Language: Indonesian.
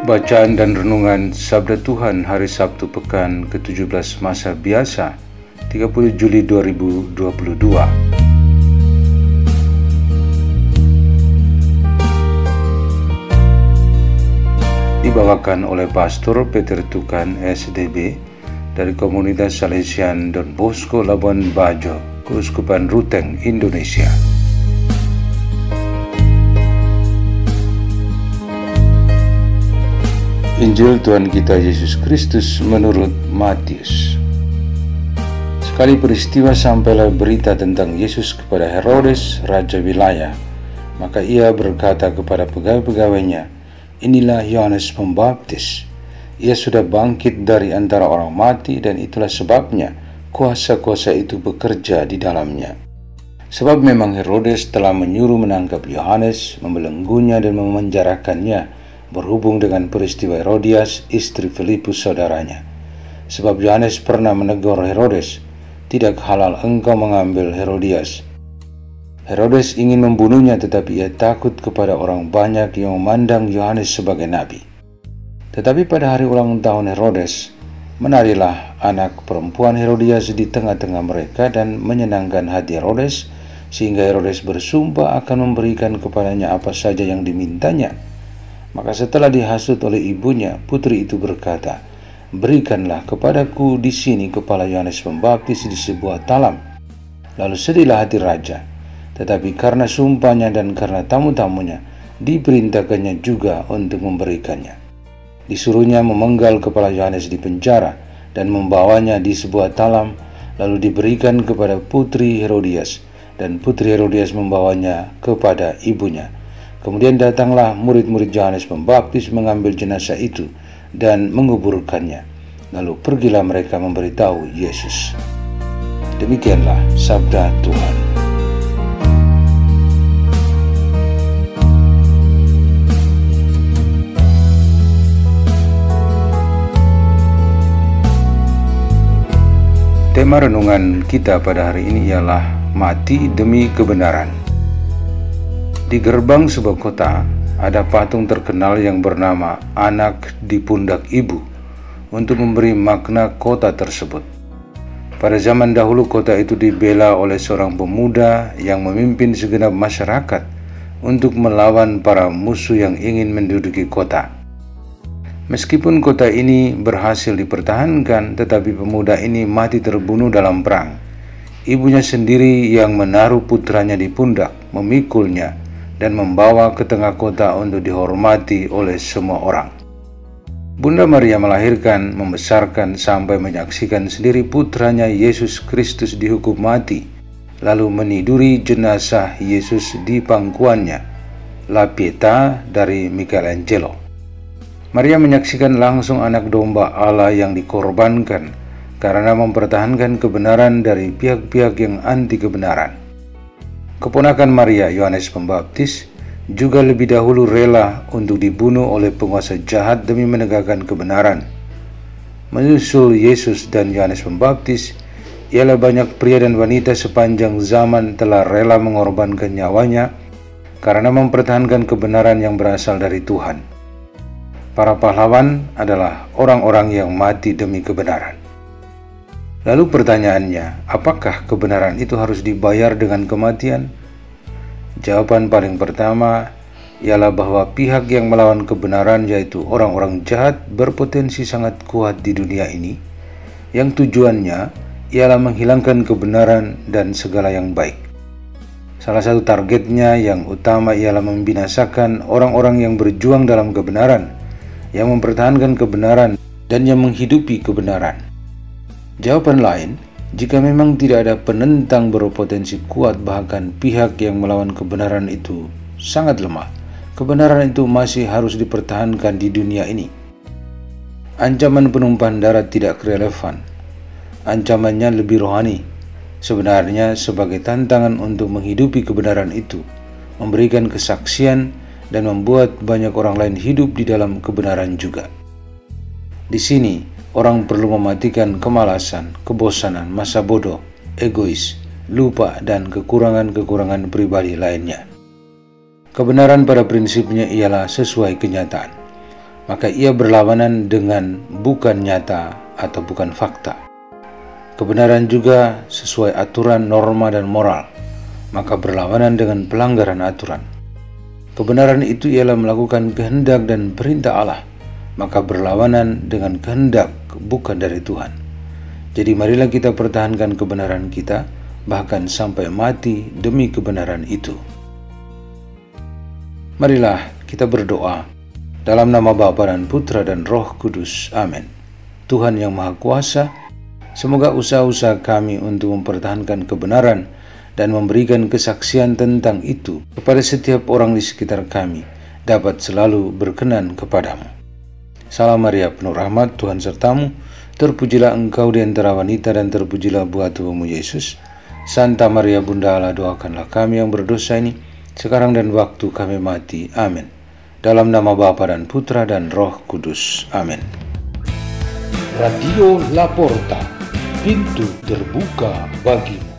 Bacaan dan Renungan Sabda Tuhan Hari Sabtu Pekan ke-17 Masa Biasa 30 Juli 2022 Dibawakan oleh Pastor Peter Tukan SDB dari Komunitas Salesian Don Bosco Labuan Bajo, Keuskupan Ruteng, Indonesia. Injil Tuhan kita Yesus Kristus menurut Matius. Sekali peristiwa sampailah berita tentang Yesus kepada Herodes, raja wilayah. Maka ia berkata kepada pegawai-pegawainya, Inilah Yohanes Pembaptis. Ia sudah bangkit dari antara orang mati dan itulah sebabnya kuasa-kuasa itu bekerja di dalamnya. Sebab memang Herodes telah menyuruh menangkap Yohanes, membelenggunya dan memenjarakannya berhubung dengan peristiwa Herodias, istri Filipus saudaranya. Sebab Yohanes pernah menegur Herodes, tidak halal engkau mengambil Herodias. Herodes ingin membunuhnya tetapi ia takut kepada orang banyak yang memandang Yohanes sebagai nabi. Tetapi pada hari ulang tahun Herodes, menarilah anak perempuan Herodias di tengah-tengah mereka dan menyenangkan hati Herodes, sehingga Herodes bersumpah akan memberikan kepadanya apa saja yang dimintanya maka setelah dihasut oleh ibunya, putri itu berkata, Berikanlah kepadaku di sini kepala Yohanes Pembaptis di sebuah talam. Lalu sedihlah hati raja, tetapi karena sumpahnya dan karena tamu-tamunya, diperintahkannya juga untuk memberikannya. Disuruhnya memenggal kepala Yohanes di penjara dan membawanya di sebuah talam, lalu diberikan kepada putri Herodias, dan putri Herodias membawanya kepada ibunya. Kemudian datanglah murid-murid Yohanes Pembaptis mengambil jenazah itu dan menguburkannya. Lalu pergilah mereka memberitahu Yesus. Demikianlah sabda Tuhan. Tema renungan kita pada hari ini ialah mati demi kebenaran. Di gerbang sebuah kota, ada patung terkenal yang bernama Anak di Pundak Ibu untuk memberi makna kota tersebut. Pada zaman dahulu kota itu dibela oleh seorang pemuda yang memimpin segenap masyarakat untuk melawan para musuh yang ingin menduduki kota. Meskipun kota ini berhasil dipertahankan, tetapi pemuda ini mati terbunuh dalam perang. Ibunya sendiri yang menaruh putranya di pundak, memikulnya, dan membawa ke tengah kota untuk dihormati oleh semua orang. Bunda Maria melahirkan, membesarkan, sampai menyaksikan sendiri putranya Yesus Kristus dihukum mati, lalu meniduri jenazah Yesus di pangkuannya, La Pietà dari Michelangelo. Maria menyaksikan langsung anak domba Allah yang dikorbankan karena mempertahankan kebenaran dari pihak-pihak yang anti kebenaran. Keponakan Maria, Yohanes Pembaptis, juga lebih dahulu rela untuk dibunuh oleh penguasa jahat demi menegakkan kebenaran. Menyusul Yesus dan Yohanes Pembaptis, ialah banyak pria dan wanita sepanjang zaman telah rela mengorbankan nyawanya karena mempertahankan kebenaran yang berasal dari Tuhan. Para pahlawan adalah orang-orang yang mati demi kebenaran. Lalu pertanyaannya, apakah kebenaran itu harus dibayar dengan kematian? Jawaban paling pertama ialah bahwa pihak yang melawan kebenaran yaitu orang-orang jahat berpotensi sangat kuat di dunia ini yang tujuannya ialah menghilangkan kebenaran dan segala yang baik. Salah satu targetnya yang utama ialah membinasakan orang-orang yang berjuang dalam kebenaran, yang mempertahankan kebenaran, dan yang menghidupi kebenaran. Jawaban lain Jika memang tidak ada penentang berpotensi kuat, bahkan pihak yang melawan kebenaran itu sangat lemah, kebenaran itu masih harus dipertahankan di dunia ini. Ancaman penumpahan darat tidak relevan. Ancamannya lebih rohani. Sebenarnya sebagai tantangan untuk menghidupi kebenaran itu, memberikan kesaksian dan membuat banyak orang lain hidup di dalam kebenaran juga. Di sini, orang perlu mematikan kemalasan, kebosanan, masa bodoh, egois, lupa, dan kekurangan-kekurangan pribadi lainnya. Kebenaran pada prinsipnya ialah sesuai kenyataan, maka ia berlawanan dengan bukan nyata atau bukan fakta. Kebenaran juga sesuai aturan, norma, dan moral, maka berlawanan dengan pelanggaran aturan. Kebenaran itu ialah melakukan kehendak dan perintah Allah, maka berlawanan dengan kehendak bukan dari Tuhan. Jadi marilah kita pertahankan kebenaran kita bahkan sampai mati demi kebenaran itu. Marilah kita berdoa dalam nama Bapa dan Putra dan Roh Kudus. Amin. Tuhan yang Maha Kuasa, semoga usaha-usaha kami untuk mempertahankan kebenaran dan memberikan kesaksian tentang itu kepada setiap orang di sekitar kami dapat selalu berkenan kepadamu. Salam Maria penuh rahmat Tuhan sertamu. Terpujilah engkau di antara wanita dan terpujilah buah tubuhmu Yesus. Santa Maria Bunda Allah doakanlah kami yang berdosa ini. Sekarang dan waktu kami mati. Amin. Dalam nama Bapa dan Putra dan Roh Kudus. Amin. Radio Laporta Pintu terbuka bagimu